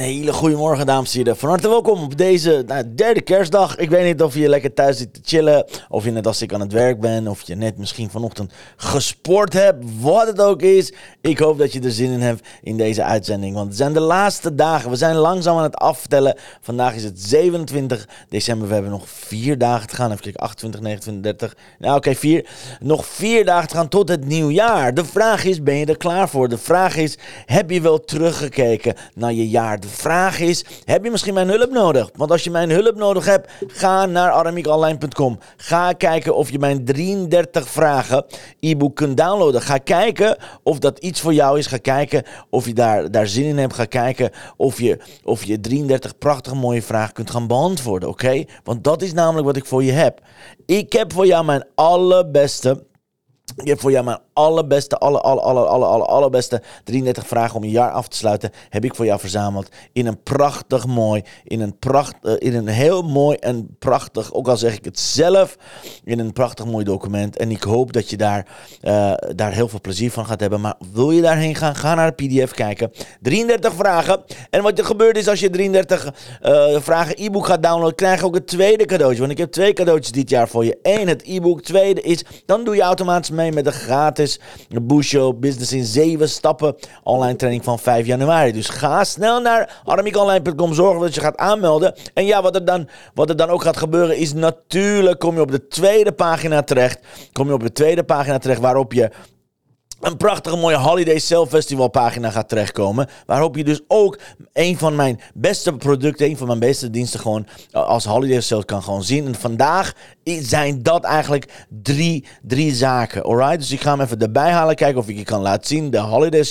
Hele goede morgen, dames en heren. Van harte welkom op deze nou, derde kerstdag. Ik weet niet of je lekker thuis zit te chillen, of je net als ik aan het werk bent, of je net misschien vanochtend gesport hebt, wat het ook is. Ik hoop dat je er zin in hebt in deze uitzending, want het zijn de laatste dagen. We zijn langzaam aan het aftellen. Vandaag is het 27 december. We hebben nog vier dagen te gaan. Even kijken, 28, 29, 30. Nou, oké, vier. Nog vier dagen te gaan tot het nieuwjaar. De vraag is, ben je er klaar voor? De vraag is, heb je wel teruggekeken naar je jaar. Vraag is, heb je misschien mijn hulp nodig? Want als je mijn hulp nodig hebt, ga naar aramiekonline.com. Ga kijken of je mijn 33 vragen e-book kunt downloaden. Ga kijken of dat iets voor jou is. Ga kijken of je daar, daar zin in hebt. Ga kijken of je, of je 33 prachtige mooie vragen kunt gaan beantwoorden. Oké? Want dat is namelijk wat ik voor je heb. Ik heb voor jou mijn allerbeste ik heb voor jou mijn allerbeste, alle, alle, alle, alle, alle, allerbeste 33 vragen om een jaar af te sluiten. Heb ik voor jou verzameld in een prachtig mooi, in een, pracht, uh, in een heel mooi en prachtig, ook al zeg ik het zelf, in een prachtig mooi document. En ik hoop dat je daar, uh, daar heel veel plezier van gaat hebben. Maar wil je daarheen gaan, ga naar de PDF kijken. 33 vragen. En wat er gebeurt is als je 33 uh, vragen e-book gaat downloaden, krijg je ook het tweede cadeautje. Want ik heb twee cadeautjes dit jaar voor je. Eén, het e-book. Tweede is, dan doe je automatisch mee met de gratis Busho Business in 7 stappen online training van 5 januari. Dus ga snel naar aramiekonline.com, zorgen dat je gaat aanmelden. En ja, wat er, dan, wat er dan ook gaat gebeuren is natuurlijk kom je op de tweede pagina terecht. Kom je op de tweede pagina terecht waarop je een prachtige mooie Holiday Sale Festival pagina gaat terechtkomen. Waarop je dus ook een van mijn beste producten, een van mijn beste diensten gewoon als Holiday Sale kan gewoon zien. En vandaag zijn dat eigenlijk drie, drie zaken. Alright? Dus ik ga hem even erbij halen. Kijken of ik je kan laten zien. De Holiday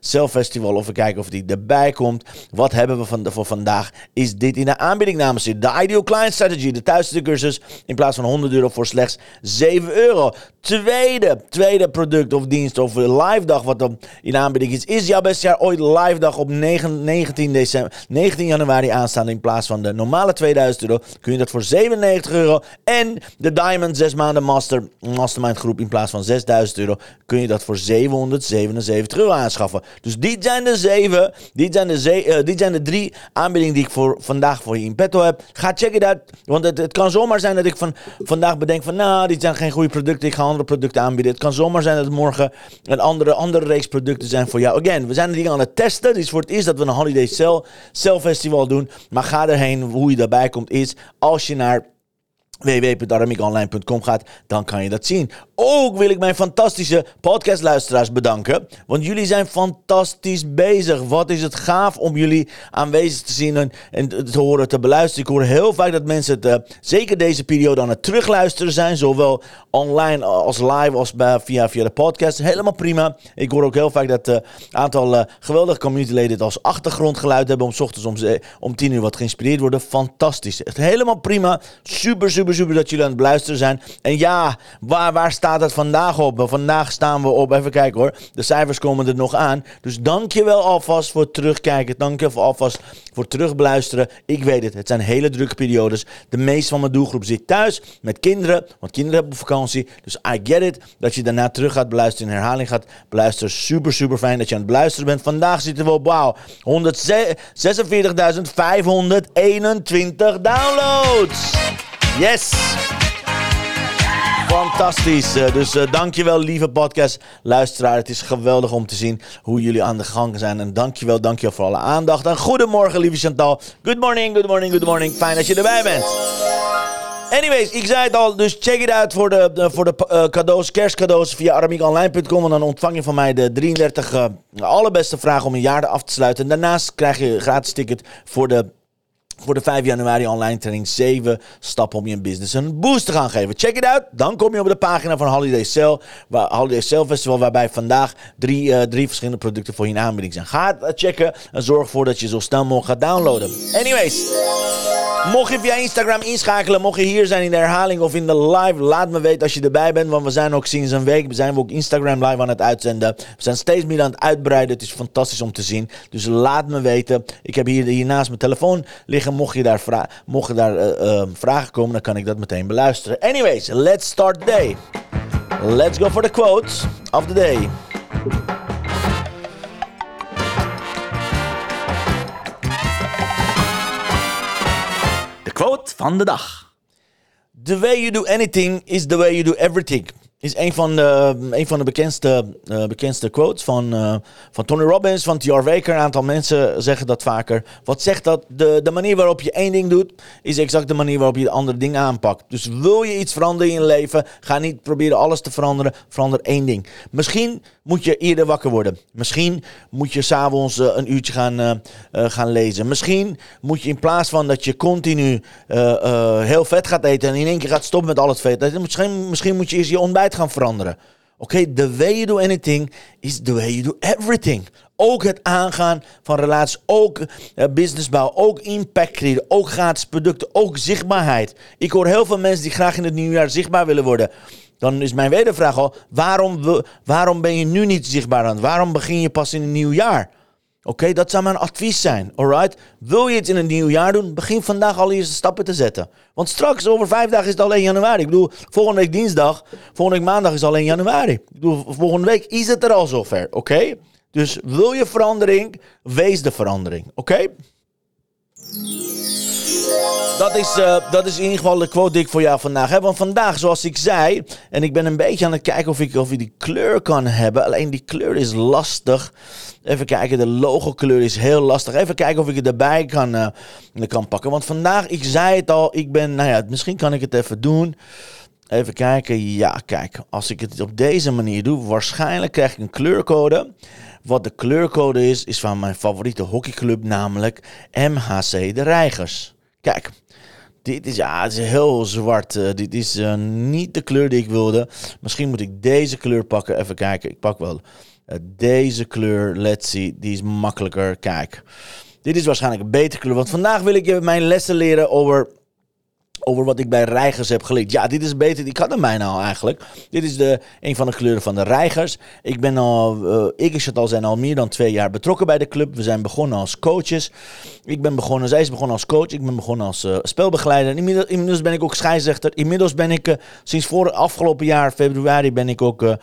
Sale Festival. Of we kijken of die erbij komt. Wat hebben we van, voor vandaag? Is dit in de aanbieding namens je? De Ideal Client Strategy. De thuisste cursus. In plaats van 100 euro voor slechts 7 euro. Tweede, tweede product of dienst of live dag wat dan in aanbieding is. Is jouw beste jaar ooit live dag op 9, 19, december, 19 januari aanstaan in plaats van de normale 2000 euro. Kun je dat voor 97 euro. En de Diamond 6 maanden master, mastermind groep in plaats van 6000 euro. Kun je dat voor 777 euro aanschaffen. Dus die zijn de zeven. Die zijn de, ze, die zijn de drie aanbiedingen die ik voor vandaag voor je in petto heb. Ga check it out. Want het, kan zomaar zijn dat ik van, vandaag bedenk van nou, dit zijn geen goede producten. Ik ga andere producten aanbieden. Het kan zomaar zijn dat morgen een andere, andere reeks producten zijn voor jou. Again, we zijn de dingen aan het testen. Dit is voor het eerst dat we een Holiday Sale, Sale Festival doen. Maar ga erheen. Hoe je daarbij komt is als je naar www.aramiekonline.com gaat, dan kan je dat zien. Ook wil ik mijn fantastische podcastluisteraars bedanken, want jullie zijn fantastisch bezig. Wat is het gaaf om jullie aanwezig te zien en, te horen, te beluisteren. Ik hoor heel vaak dat mensen het, uh, zeker deze periode, aan het terugluisteren zijn, zowel online als live als bij, via, via de podcast. Helemaal prima. Ik hoor ook heel vaak dat een uh, aantal uh, geweldige communityleden het als achtergrondgeluid hebben om s ochtends om, om 10 uur wat geïnspireerd worden. Fantastisch. Echt helemaal prima. Super, super super dat jullie aan het beluisteren zijn. En ja, waar, waar staat het vandaag op? Vandaag staan we op, even kijken hoor. De cijfers komen er nog aan. Dus dankjewel alvast voor het terugkijken. Dankjewel alvast voor terugbeluisteren. Ik weet het, het zijn hele drukke periodes. De meeste van mijn doelgroep zit thuis met kinderen. Want kinderen hebben vakantie. Dus I get it. Dat je daarna terug gaat beluisteren, in herhaling gaat beluisteren. Super, super fijn dat je aan het beluisteren bent. Vandaag zitten we op, wauw, 146.521 downloads. Yes! Fantastisch. Uh, dus uh, dankjewel, lieve podcastluisteraar. Het is geweldig om te zien hoe jullie aan de gang zijn. En dankjewel, dankjewel voor alle aandacht. En goedemorgen, lieve Chantal. Good morning, good morning, good morning. Fijn dat je erbij bent. Anyways, ik zei het al, dus check it out voor de, de voor de cadeaus, kerstcadeaus via aramiekonline.com. En dan ontvang je van mij de 33 allerbeste vragen om een jaar af te sluiten. En daarnaast krijg je een gratis ticket voor de voor de 5 januari online training 7 stappen om je business een boost te gaan geven. Check it out. Dan kom je op de pagina van Holiday Sale, waar, Holiday Sale Festival, waarbij vandaag drie, uh, drie verschillende producten voor je in aanbieding zijn. Ga het checken en zorg ervoor dat je zo snel mogelijk gaat downloaden. Anyways. Mocht je via Instagram inschakelen, mocht je hier zijn in de herhaling of in de live, laat me weten als je erbij bent. Want we zijn ook sinds een week, zijn ook Instagram live aan het uitzenden. We zijn steeds meer aan het uitbreiden. Het is fantastisch om te zien. Dus laat me weten. Ik heb hier, hier naast mijn telefoon liggen. Mocht je daar, mocht je daar uh, uh, vragen komen, dan kan ik dat meteen beluisteren. Anyways, let's start the day. Let's go for the quotes of the day. Van de dag. The way you do anything is the way you do everything. Is een van de, een van de bekendste, uh, bekendste quotes van, uh, van Tony Robbins, van T.R. Waker. Een aantal mensen zeggen dat vaker. Wat zegt dat? De, de manier waarop je één ding doet, is exact de manier waarop je de andere dingen aanpakt. Dus wil je iets veranderen in je leven, ga niet proberen alles te veranderen. Verander één ding. Misschien moet je eerder wakker worden. Misschien moet je s'avonds uh, een uurtje gaan, uh, uh, gaan lezen. Misschien moet je in plaats van dat je continu heel vet gaat eten en in één keer gaat stoppen met al het vet. Misschien, misschien moet je eerst je ontbijt gaan veranderen. Oké, the way you do anything is the way you do everything. Ook het aangaan van relaties, ook businessbouw, ook impact creëren, ook gratis producten, ook zichtbaarheid. Ik hoor heel veel mensen die graag in het nieuwe jaar zichtbaar willen worden. Dan is mijn wedervraag al, waarom, waarom ben je nu niet zichtbaar aan? Waarom begin je pas in een nieuw jaar? Oké, dat zou mijn advies zijn. Alright? Wil je het in een nieuw jaar doen? Begin vandaag al eerste stappen te zetten. Want straks, over vijf dagen, is het alleen januari. Ik bedoel, volgende week dinsdag, volgende week maandag is alleen januari. Ik bedoel, volgende week is het er al zover. Oké? Dus wil je verandering, wees de verandering. Oké? Dat is, uh, dat is in ieder geval de quote die ik voor jou vandaag heb. Want vandaag, zoals ik zei, en ik ben een beetje aan het kijken of ik, of ik die kleur kan hebben. Alleen die kleur is lastig. Even kijken, de logo kleur is heel lastig. Even kijken of ik het erbij kan, uh, kan pakken. Want vandaag, ik zei het al, ik ben, nou ja, misschien kan ik het even doen. Even kijken, ja, kijk, als ik het op deze manier doe, waarschijnlijk krijg ik een kleurcode. Wat de kleurcode is, is van mijn favoriete hockeyclub, namelijk MHC de Reigers. Kijk, dit is, ja, het is heel zwart. Uh, dit is uh, niet de kleur die ik wilde. Misschien moet ik deze kleur pakken. Even kijken, ik pak wel uh, deze kleur. Let's see, die is makkelijker. Kijk, dit is waarschijnlijk een betere kleur. Want vandaag wil ik je mijn lessen leren over over wat ik bij reigers heb geleerd. Ja, dit is beter. Ik had hem bijna al eigenlijk. Dit is de, een van de kleuren van de reigers. Ik ben al, uh, ik en al zijn al meer dan twee jaar betrokken bij de club. We zijn begonnen als coaches. Ik ben begonnen, zij is begonnen als coach. Ik ben begonnen als uh, spelbegeleider. Inmiddels, ben ik ook scheidsrechter. Inmiddels ben ik uh, sinds voor afgelopen jaar, februari, ben ik ook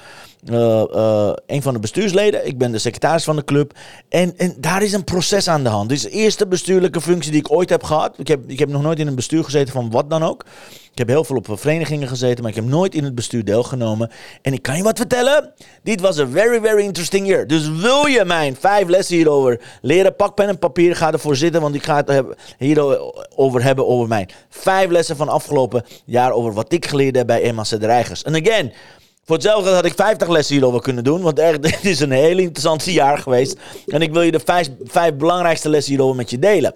uh, uh, een van de bestuursleden. Ik ben de secretaris van de club. En, en daar is een proces aan de hand. Dit is de eerste bestuurlijke functie die ik ooit heb gehad. Ik heb, ik heb nog nooit in een bestuur gezeten van wat dan ook. Ik heb heel veel op verenigingen gezeten, maar ik heb nooit in het bestuur deelgenomen. En ik kan je wat vertellen. Dit was een very, very interesting year. Dus wil je mijn vijf lessen hierover leren, pak pen en papier, ga ervoor zitten, want ik ga het hierover hebben over mijn vijf lessen van afgelopen jaar over wat ik geleerd heb bij Emma Reigers. En again, voor hetzelfde had ik 50 lessen hierover kunnen doen. Want echt, dit is een heel interessant jaar geweest. En ik wil je de vijf, vijf belangrijkste lessen hierover met je delen.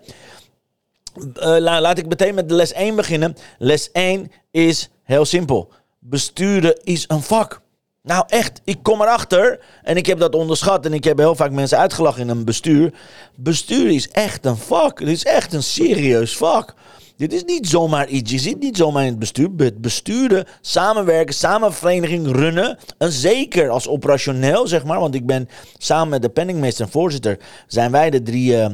Uh, laat ik meteen met les 1 beginnen. Les 1 is heel simpel. Besturen is een vak. Nou echt, ik kom erachter en ik heb dat onderschat en ik heb heel vaak mensen uitgelachen in een bestuur. Bestuur is echt een vak. Het is echt een serieus vak. Dit is niet zomaar iets. Je zit niet zomaar in het bestuur. Het besturen, samenwerken, samen vereniging runnen. En zeker als operationeel, zeg maar. Want ik ben samen met de penningmeester en voorzitter. zijn wij de drie. Uh,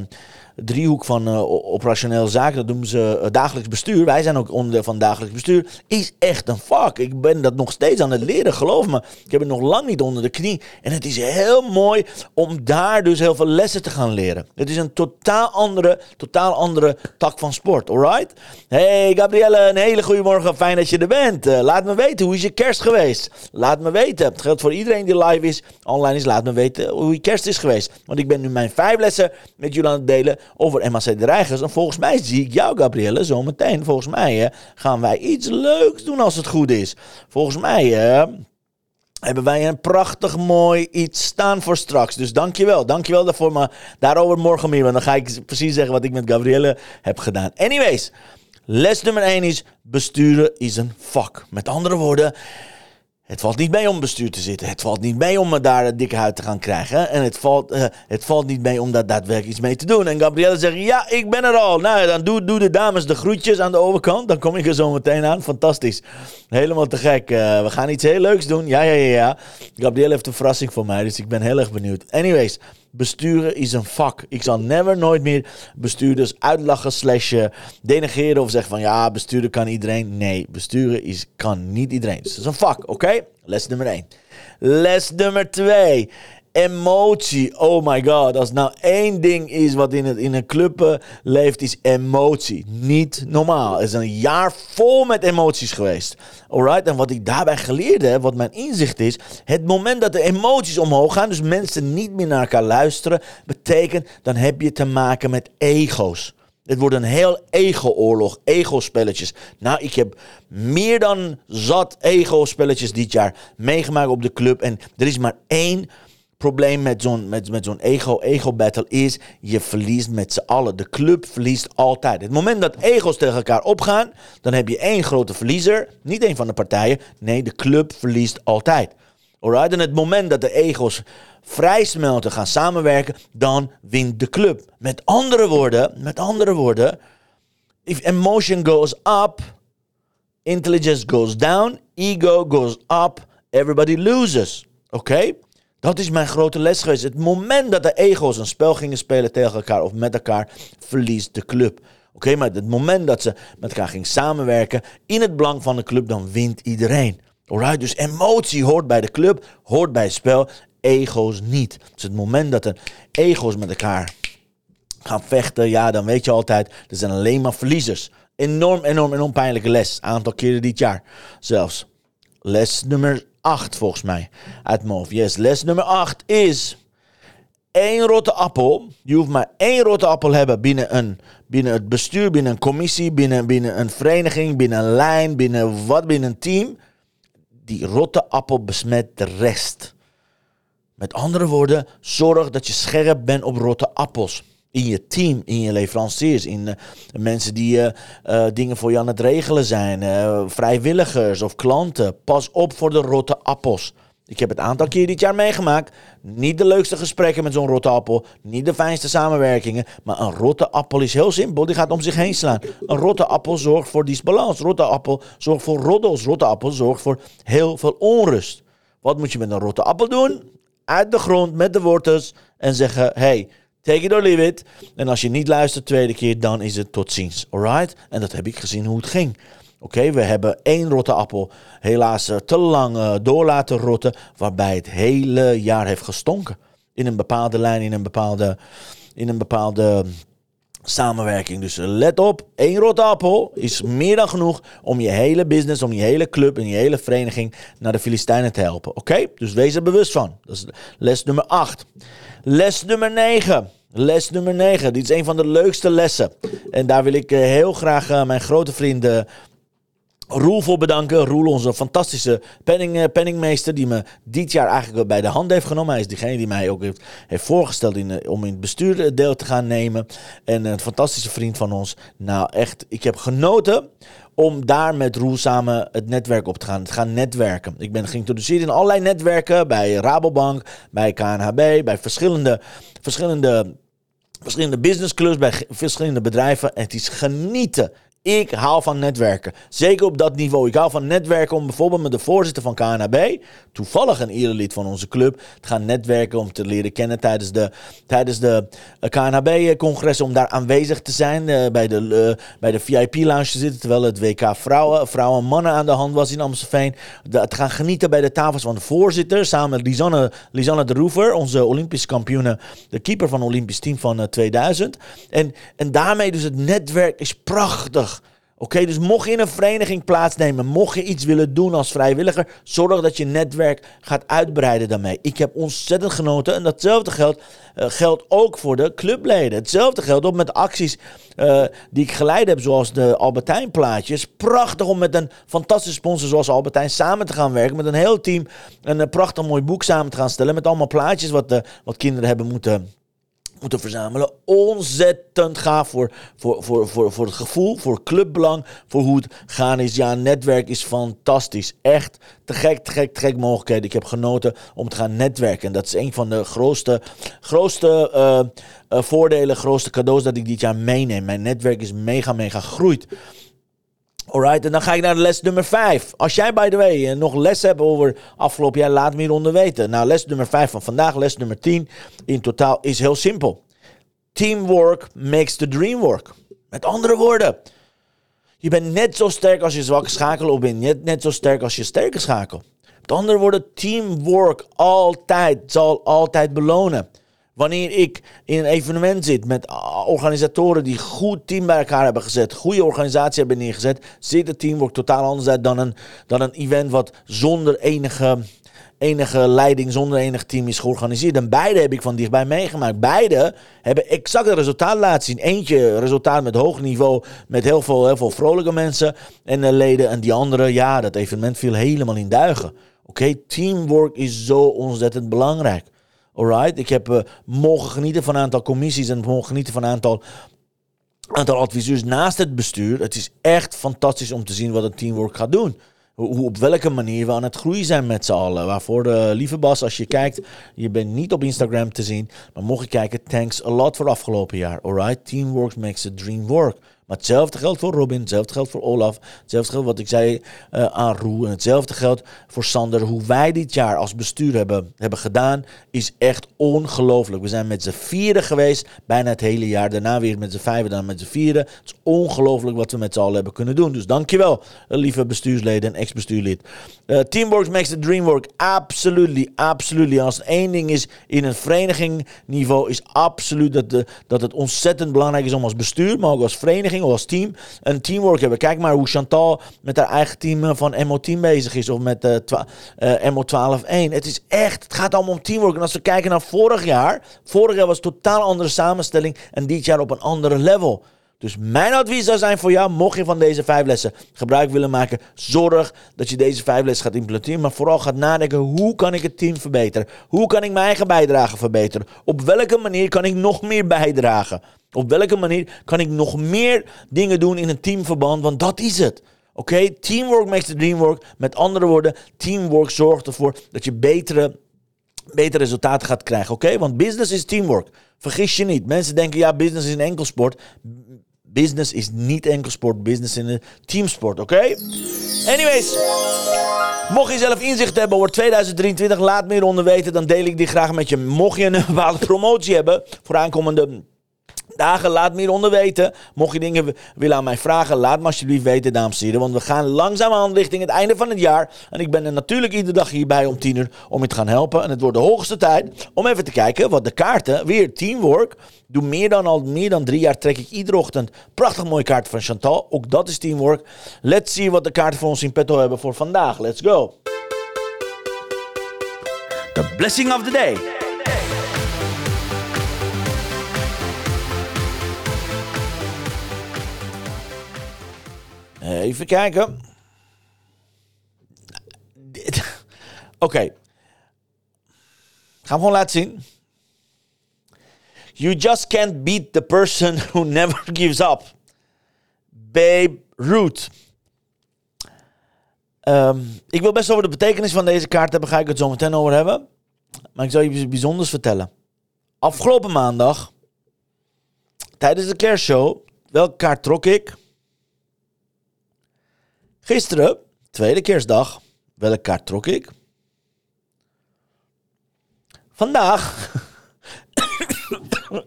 driehoek van uh, operationeel zaken, dat noemen ze uh, dagelijks bestuur. Wij zijn ook onderdeel van dagelijks bestuur. Is echt een vak. Ik ben dat nog steeds aan het leren, geloof me. Ik heb het nog lang niet onder de knie. En het is heel mooi om daar dus heel veel lessen te gaan leren. Het is een totaal andere, totaal andere tak van sport, alright? Hey Gabrielle, een hele goede morgen. Fijn dat je er bent. Uh, laat me weten, hoe is je kerst geweest? Laat me weten. Het geldt voor iedereen die live is, online is. Laat me weten hoe je kerst is geweest. Want ik ben nu mijn vijf lessen met jullie aan het delen over MAC de Reigers. En volgens mij zie ik jou, Gabrielle, zometeen. Volgens mij gaan wij iets leuks doen als het goed is. Volgens mij hebben wij een prachtig mooi iets staan voor straks. Dus dankjewel, dankjewel daarvoor. Maar daarover morgen meer, want dan ga ik precies zeggen wat ik met Gabrielle heb gedaan. Anyways, les nummer 1 is besturen is een vak. Met andere woorden, het valt niet mee om bestuur te zitten. Het valt niet mee om daar een dikke huid te gaan krijgen. En het valt, uh, het valt niet mee om daar daadwerkelijk iets mee te doen. En Gabrielle zegt, ja, ik ben er al. Nou, dan doe, doe de dames de groetjes aan de overkant. Dan kom ik er zo meteen aan. Fantastisch. Helemaal te gek. Uh, we gaan iets heel leuks doen. Ja, ja, ja, ja. Gabrielle heeft een verrassing voor mij, dus ik ben heel erg benieuwd. Anyways, Besturen is een vak. Ik zal never nooit meer bestuurders uitlachen slash eh, denegeren of zeggen van ja, besturen kan iedereen. Nee, besturen is, kan niet iedereen. Dus het is een vak, oké? Les nummer 1. Les nummer 2 emotie. Oh my god. Als nou één ding is wat in, het, in een club leeft, is emotie. Niet normaal. Het is een jaar vol met emoties geweest. Alright? En wat ik daarbij geleerd heb, wat mijn inzicht is, het moment dat de emoties omhoog gaan, dus mensen niet meer naar elkaar luisteren, betekent dan heb je te maken met ego's. Het wordt een heel ego-oorlog, ego-spelletjes. Nou, ik heb meer dan zat ego-spelletjes dit jaar meegemaakt op de club. En er is maar één probleem met zo'n met, met zo'n ego, ego battle is, je verliest met z'n allen. De club verliest altijd. Het moment dat ego's tegen elkaar opgaan, dan heb je één grote verliezer. Niet één van de partijen. Nee, de club verliest altijd. Alright? En het moment dat de ego's vrij smelten, gaan samenwerken, dan wint de club. Met andere woorden, met andere woorden, if emotion goes up, intelligence goes down, ego goes up, everybody loses. Oké? Dat is mijn grote les geweest. Het moment dat de ego's een spel gingen spelen tegen elkaar of met elkaar, verliest de club. Oké, maar het moment dat ze met elkaar gingen samenwerken in het belang van de club, dan wint iedereen. Alright, dus emotie hoort bij de club, hoort bij het spel, ego's niet. Dus het moment dat de ego's met elkaar gaan vechten, ja, dan weet je altijd, er zijn alleen maar verliezers. Enorm, enorm, enorm pijnlijke les. Aantal keren dit jaar zelfs. Les nummer 8 volgens mij. Uit mijn hoofd. Yes, les nummer 8 is één rotte appel. Je hoeft maar één rotte appel hebben binnen, een, binnen het bestuur, binnen een commissie, binnen, binnen een vereniging, binnen een lijn, binnen wat, binnen een team. Die rotte appel besmet de rest. Met andere woorden, zorg dat je scherp bent op rotte appels in je team, in je leveranciers, in uh, mensen die uh, dingen voor je aan het regelen zijn, vrijwilligers of klanten. Pas op voor de rotte appels. Ik heb het aantal keer dit jaar meegemaakt. Niet de leukste gesprekken met zo'n rotte appel. Niet de fijnste samenwerkingen. Maar een rotte appel is heel simpel. Die gaat om zich heen slaan. Een rotte appel zorgt voor disbalans. Rotte appel zorgt voor roddels. Rotte appel zorgt voor heel veel onrust. Wat moet je met een rotte appel doen? Uit de grond met de wortels en zeggen: hey, Take it or leave it. En als je niet luistert tweede keer, dan is het tot ziens. Alright? En dat heb ik gezien hoe het ging. Oké, we hebben één rotte appel helaas eh, te lang uh, door laten rotten, waarbij het hele jaar heeft gestonken. In een bepaalde lijn, in een bepaalde, in een bepaalde samenwerking. Dus let op, één rotte appel is meer dan genoeg om je hele business, om je hele club en je hele vereniging naar de Filistijnen te helpen. Oké, dus wees er bewust van. Dat is les nummer 8. Les nummer 9. Les nummer 9. Dit is een van de leukste lessen. En daar wil ik eh, heel graag eh, mijn grote vrienden Roel voor bedanken. Roel, onze fantastische penning, uh, penningmeester, die me dit jaar eigenlijk bij de hand heeft genomen. Hij is diegene die mij ook heeft, heeft voorgesteld in, om in het bestuur deel te gaan nemen. En een fantastische vriend van ons. Nou, echt, ik heb genoten om daar met Roel samen het netwerk op te gaan. te gaan netwerken. Ik ben geïntroduceerd in allerlei netwerken. Bij Rabobank, bij KNHB, bij verschillende, verschillende, verschillende businessclubs, bij verschillende bedrijven. En het is genieten. Ik hou van netwerken. Zeker op dat niveau. Ik hou van netwerken om bijvoorbeeld met de voorzitter van KNHB, toevallig een erelid van onze club, te gaan netwerken om te leren kennen tijdens de, tijdens de eh, KNHB-congres. Om daar aanwezig te zijn, uh, bij de, bij de VIP-lounge te zitten. Terwijl het WK vrouwen, vrouwen en mannen aan de hand was in Amstelveen. De, te gaan genieten bij de tafels van de voorzitter. Samen met Lisanne, Lisanne de Roever, onze Olympische kampioene, de keeper van het Olympisch team van 2000. En, en daarmee dus het netwerk is prachtig. Oké, dus mocht je in een vereniging plaatsnemen, mocht je iets willen doen als vrijwilliger, zorg dat je netwerk gaat uitbreiden daarmee. Ik heb ontzettend genoten en datzelfde geldt, uh, geldt ook voor de clubleden. Hetzelfde geldt ook met acties uh, die ik geleid heb, zoals de Albertijn plaatjes. Prachtig om met een fantastische sponsor zoals Albertijn samen te gaan werken, met een heel team een, een prachtig mooi boek samen te gaan stellen met allemaal plaatjes wat, wat kinderen hebben moeten moeten verzamelen. Ontzettend gaaf voor, voor, voor, voor, voor het gevoel, voor clubbelang, voor hoe het gaan is. Ja, netwerk is fantastisch. Echt te gek, te gek, te gek mogelijkheden. Ik heb genoten om te gaan netwerken. En dat is een van de grootste, grootste uh, uh, voordelen, grootste cadeaus dat ik dit jaar meeneem. Mijn netwerk is mega, mega groeit. Alright, en dan ga ik naar les nummer 5. Als jij, by the way, eh, nog les hebt over afgelopen jaar, laat me hieronder weten. Nou, les nummer 5 van vandaag, les nummer 10 in totaal, is heel simpel. Teamwork makes the dream work. Met andere woorden, je bent net zo sterk als je zwakke schakel of ben net, net zo sterk als je sterke schakel. Met andere woorden, teamwork altijd zal altijd belonen. Wanneer ik in een evenement zit met organisatoren die goed team bij elkaar hebben gezet, goede organisatie hebben neergezet, ziet het teamwork totaal anders uit dan een, dan een event wat zonder enige, enige leiding, zonder enig team is georganiseerd. En beide heb ik van dichtbij meegemaakt. Beide hebben exact het resultaat laten zien. Eentje resultaat met hoog niveau, met heel veel, heel veel vrolijke mensen en de leden. En die andere, ja, dat evenement viel helemaal in duigen. Oké, teamwork is zo ontzettend belangrijk. Alright, ik heb uh, mogen genieten van een aantal commissies en mogen genieten van een aantal, aantal adviseurs naast het bestuur. Het is echt fantastisch om te zien wat het teamwork gaat doen. Hoe, op welke manier we aan het groeien zijn met z'n allen. Waarvoor, uh, lieve Bas, als je kijkt, je bent niet op Instagram te zien. Maar mocht je kijken, thanks a lot voor afgelopen jaar. Alright, teamwork makes the dream work. Maar hetzelfde geldt voor Robin, hetzelfde geldt voor Olaf, hetzelfde geldt wat ik zei uh, aan Roe en hetzelfde geldt voor Sander. Hoe wij dit jaar als bestuur hebben, hebben gedaan is echt ongelooflijk. We zijn met z'n vieren geweest, bijna het hele jaar. Daarna weer met z'n vijven, dan met z'n vieren. Het is ongelooflijk wat we met z'n allen hebben kunnen doen. Dus dankjewel, eh, lieve bestuursleden en ex-bestuurlid. Uh, teamwork makes the dream work. Absolutely, absolutely. Als er één ding is in een verenigingniveau, is absoluut dat, de, dat het ontzettend belangrijk is om als bestuur, maar ook als vereniging als team een teamwork hebben. Kijk maar hoe Chantal met haar eigen team eh, van MO10 bezig is. Of met uh, uh, MO12-1. Het is echt, het gaat allemaal om teamwork. En als we kijken naar vorig jaar. Vorig jaar was een totaal andere samenstelling. En dit jaar op een andere level. Dus mijn advies zou zijn voor jou, mocht je van deze vijf lessen gebruik willen maken, zorg dat je deze vijf lessen gaat implementeren. Maar vooral gaat nadenken, hoe kan ik het team verbeteren? Hoe kan ik mijn eigen bijdrage verbeteren? Op welke manier kan ik nog meer bijdragen? Op welke manier kan ik nog meer dingen doen in een teamverband? Want dat is het. Oké, teamwork makes the dream work. Met andere woorden, teamwork zorgt ervoor dat je betere, betere resultaten gaat krijgen. Oké, want business is teamwork. Vergis je niet. Mensen denken, ja, business is een enkelsport. Business is niet enkelsport. Business is een teamsport, oké? Anyways. Mocht je zelf inzicht hebben over 2023, laat me hieronder weten. Dan deel ik die graag met je. Mocht je een bepaalde promotie hebben voor aankomende dagen. Laat me hieronder weten. Mocht je dingen willen aan mij vragen, laat me alsjeblieft weten, dames en heren. Want we gaan langzaam aan richting het einde van het jaar. En ik ben er natuurlijk iedere dag hierbij om tien uur om je te gaan helpen. En het wordt de hoogste tijd om even te kijken wat de kaarten, weer teamwork. Doe meer dan al meer dan drie jaar trek ik iedere ochtend prachtig mooie kaarten van Chantal. Ook dat is teamwork. Let's see wat de kaarten voor ons in petto hebben voor vandaag. Let's go. The blessing of the day. Even kijken. Oké. Okay. Gaan we gewoon laten zien. You just can't beat the person who never gives up. Babe Ruth. Um, ik wil best over de betekenis van deze kaart hebben, ga ik het zo meteen over hebben. Maar ik zal je iets bijzonders vertellen. Afgelopen maandag, tijdens de kerstshow, welke kaart trok ik? Gisteren, tweede kerstdag, welke kaart trok ik? Vandaag.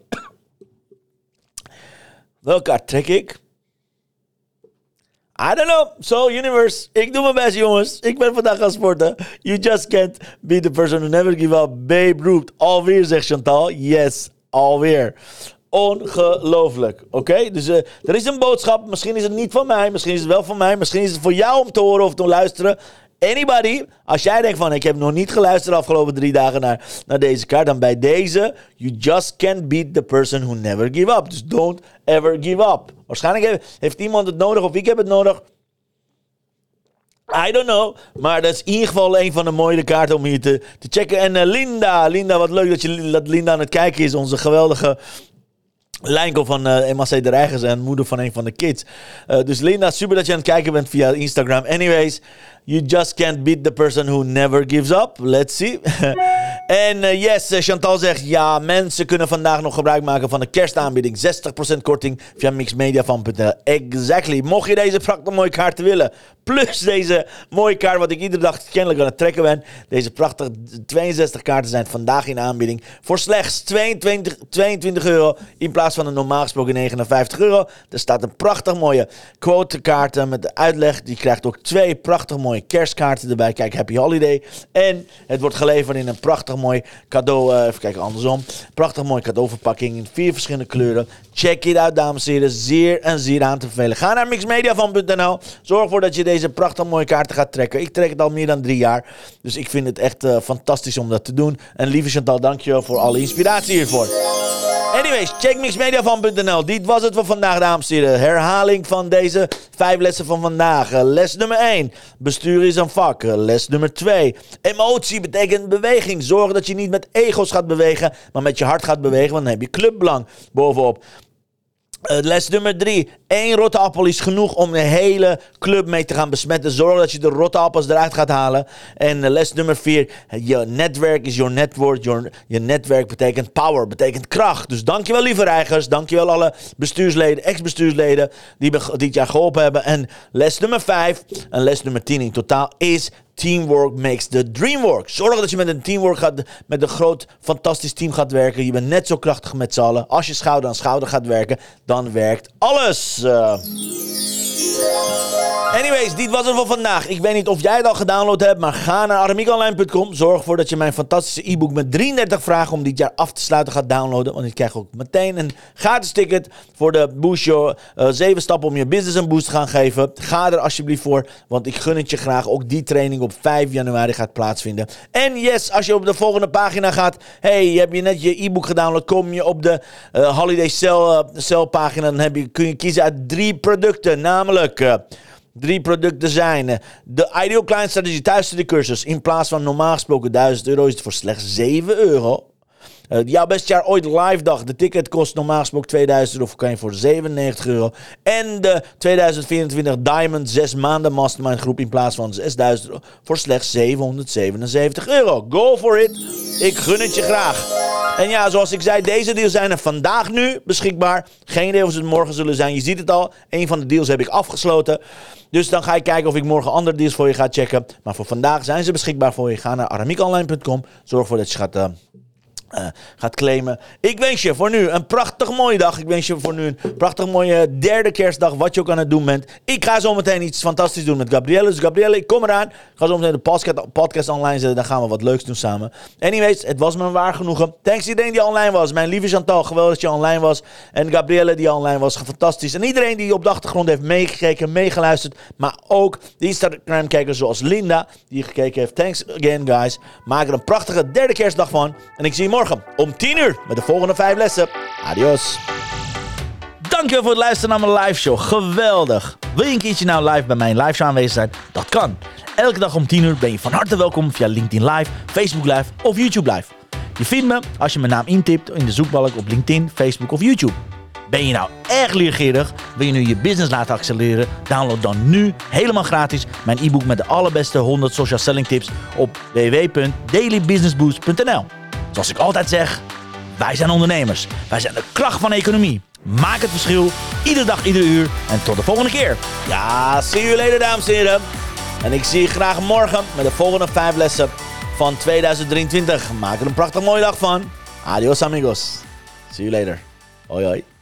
welke kaart trek ik? I don't know. So, universe. Ik doe mijn best, jongens. Ik ben vandaag gaan sporten. You just can't be the person who never give up. Babe Ruth. Alweer, zegt Chantal. Yes, alweer. Ongelooflijk. Oké? Dus uh, er is een boodschap. Misschien is het niet van mij. Misschien is het wel van mij. Misschien is het voor jou om te horen of te luisteren. Anybody, als jij denkt van ik heb nog niet geluisterd de afgelopen drie dagen naar, naar deze kaart, dan bij deze, you just can't beat the person who never give up. Dus don't ever give up. Waarschijnlijk heeft, heeft iemand het nodig of ik heb het nodig. I don't know. Maar dat is in ieder geval een van de mooie kaarten om hier te, te checken. En uh, Linda, Linda, wat leuk dat, je, dat Linda aan het kijken is. Onze geweldige Lijnko van uh, eh, MAC de Reigers en moeder van een van de kids. Uh, dus Linda, super dat je aan het kijken bent via Instagram. Anyways, You just can't beat the person who never gives up. Let's see. en uh, yes, uh, Chantal zegt... Ja, mensen kunnen vandaag nog gebruik maken van de kerstaanbieding. 60% korting via mixmediafan.nl. Exactly. Mocht je deze prachtige mooie kaart willen... plus deze mooie kaart wat ik iedere dag kennelijk aan het trekken ben... deze prachtige 62 kaarten zijn vandaag in aanbieding... voor slechts 22, 22 euro... in plaats van een normaal gesproken 59 euro. Er staat een prachtig mooie quote kaarten met de uitleg. Die krijgt ook twee prachtig mooie kerstkaarten erbij. Kijk, Happy Holiday. En het wordt geleverd in een prachtig mooi cadeau. Uh, even kijken, andersom. Prachtig mooi cadeauverpakking in vier verschillende kleuren. Check it out, dames en heren. Zeer en zeer aan te bevelen. Ga naar mixmediafan.nl. Zorg ervoor dat je deze prachtig mooie kaarten gaat trekken. Ik trek het al meer dan drie jaar. Dus ik vind het echt uh, fantastisch om dat te doen. En lieve Chantal, dankjewel voor alle inspiratie hiervoor. Anyways, check mixmediafan.nl. Dit was het voor vandaag, dames en heren. Herhaling van deze vijf lessen van vandaag. Eh, les nummer 1. Bestuur is een vak. Eh, les nummer 2. Emotie betekent beweging. Zorg dat je niet met ego's gaat bewegen, maar met je hart gaat bewegen, want dan heb je clubbelang bovenop. Uh, les nummer drie. Eén rotte appel is genoeg om de hele club mee te gaan besmetten. Zorg dat je de rotte appels eruit gaat halen. En uh, les nummer vier. Je netwerk is your network. Your, je netwerk betekent power, betekent kracht. Dus dankjewel lieve reigers. Dankjewel alle bestuursleden, ex-bestuursleden die dit jaar geholpen hebben. En les nummer vijf en les nummer tien in totaal is Teamwork makes the dream work. Zorg dat je met een teamwork gaat, met een groot, fantastisch team gaat werken. Je bent net zo krachtig met z'n allen. Als je schouder aan schouder gaat werken, dan werkt alles. Uh. Anyways, dit was het voor vandaag. Ik weet niet of jij het al gedownload hebt, maar ga naar aramiekonline.com. Zorg ervoor dat je mijn fantastische e-book met 33 vragen om dit jaar af te sluiten gaat downloaden. Want ik krijg ook meteen een gratis ticket voor de Boost Your uh, 7 stappen om je business een boost te gaan geven. Ga er alsjeblieft voor, want ik gun het je graag. Ook die training op 5 januari gaat plaatsvinden. En yes, als je op de volgende pagina gaat. Hey, heb je net je e-book gedownload? Kom je op de uh, Holiday Sale, uh, sale pagina. Dan heb je, kun je kiezen drie producten. Namelijk... Uh, Drie producten zijn de Ideal Client Strategy cursus In plaats van normaal gesproken 1000 euro is het voor slechts 7 euro. Uh, jouw best jaar ooit live dag. De ticket kost normaal gesproken 2000 euro. Kan je voor 97 euro. En de 2024 Diamond 6 maanden mastermind groep in plaats van 6000 euro. Voor slechts 777 euro. Go for it. Ik gun het je graag. En ja, zoals ik zei, deze deals zijn er vandaag nu beschikbaar. Geen idee of ze het morgen zullen zijn. Je ziet het al. Een van de deals heb ik afgesloten. Dus dan ga ik kijken of ik morgen andere deals voor je ga checken. Maar voor vandaag zijn ze beschikbaar voor je. Ga naar aramiekonline.com. Zorg ervoor dat je gaat... Uh, uh, gaat claimen. Ik wens je voor nu een prachtig mooie dag. Ik wens je voor nu een prachtig mooie derde kerstdag. Wat je ook aan het doen bent. Ik ga zo meteen iets fantastisch doen met Gabrielle. Dus Gabrielle, ik kom eraan. Ik ga zo meteen de podcast, podcast online zetten. Dan gaan we wat leuks doen samen. Anyways, het was me een waar genoegen. Thanks iedereen die online was. Mijn lieve Chantal, geweldig dat je online was. En Gabrielle die online was, fantastisch. En iedereen die op de achtergrond heeft meegekeken, meegeluisterd. Maar ook de Instagram-kijkers zoals Linda, die gekeken heeft. Thanks again, guys. Maak er een prachtige derde kerstdag van. En ik zie je morgen om 10 uur met de volgende 5 lessen. Adios. Dankjewel voor het luisteren naar mijn live show. Geweldig. Wil je een keertje nou live bij mijn live show aanwezig? Dat kan. Elke dag om 10 uur ben je van harte welkom via LinkedIn Live, Facebook Live of YouTube Live. Je vindt me als je mijn naam intipt in de zoekbalk op LinkedIn, Facebook of YouTube. Ben je nou erg leergierig? Wil je nu je business laten accelereren? Download dan nu helemaal gratis mijn e-book met de allerbeste 100 social selling tips op www.dailybusinessboost.nl. Zoals ik altijd zeg, wij zijn ondernemers. Wij zijn de kracht van economie. Maak het verschil, iedere dag, iedere uur. En tot de volgende keer. Ja, see you later, dames en heren. En ik zie je graag morgen met de volgende vijf lessen van 2023. Maak er een prachtig mooie dag van. Adios, amigos. See you later. Hoi, hoi.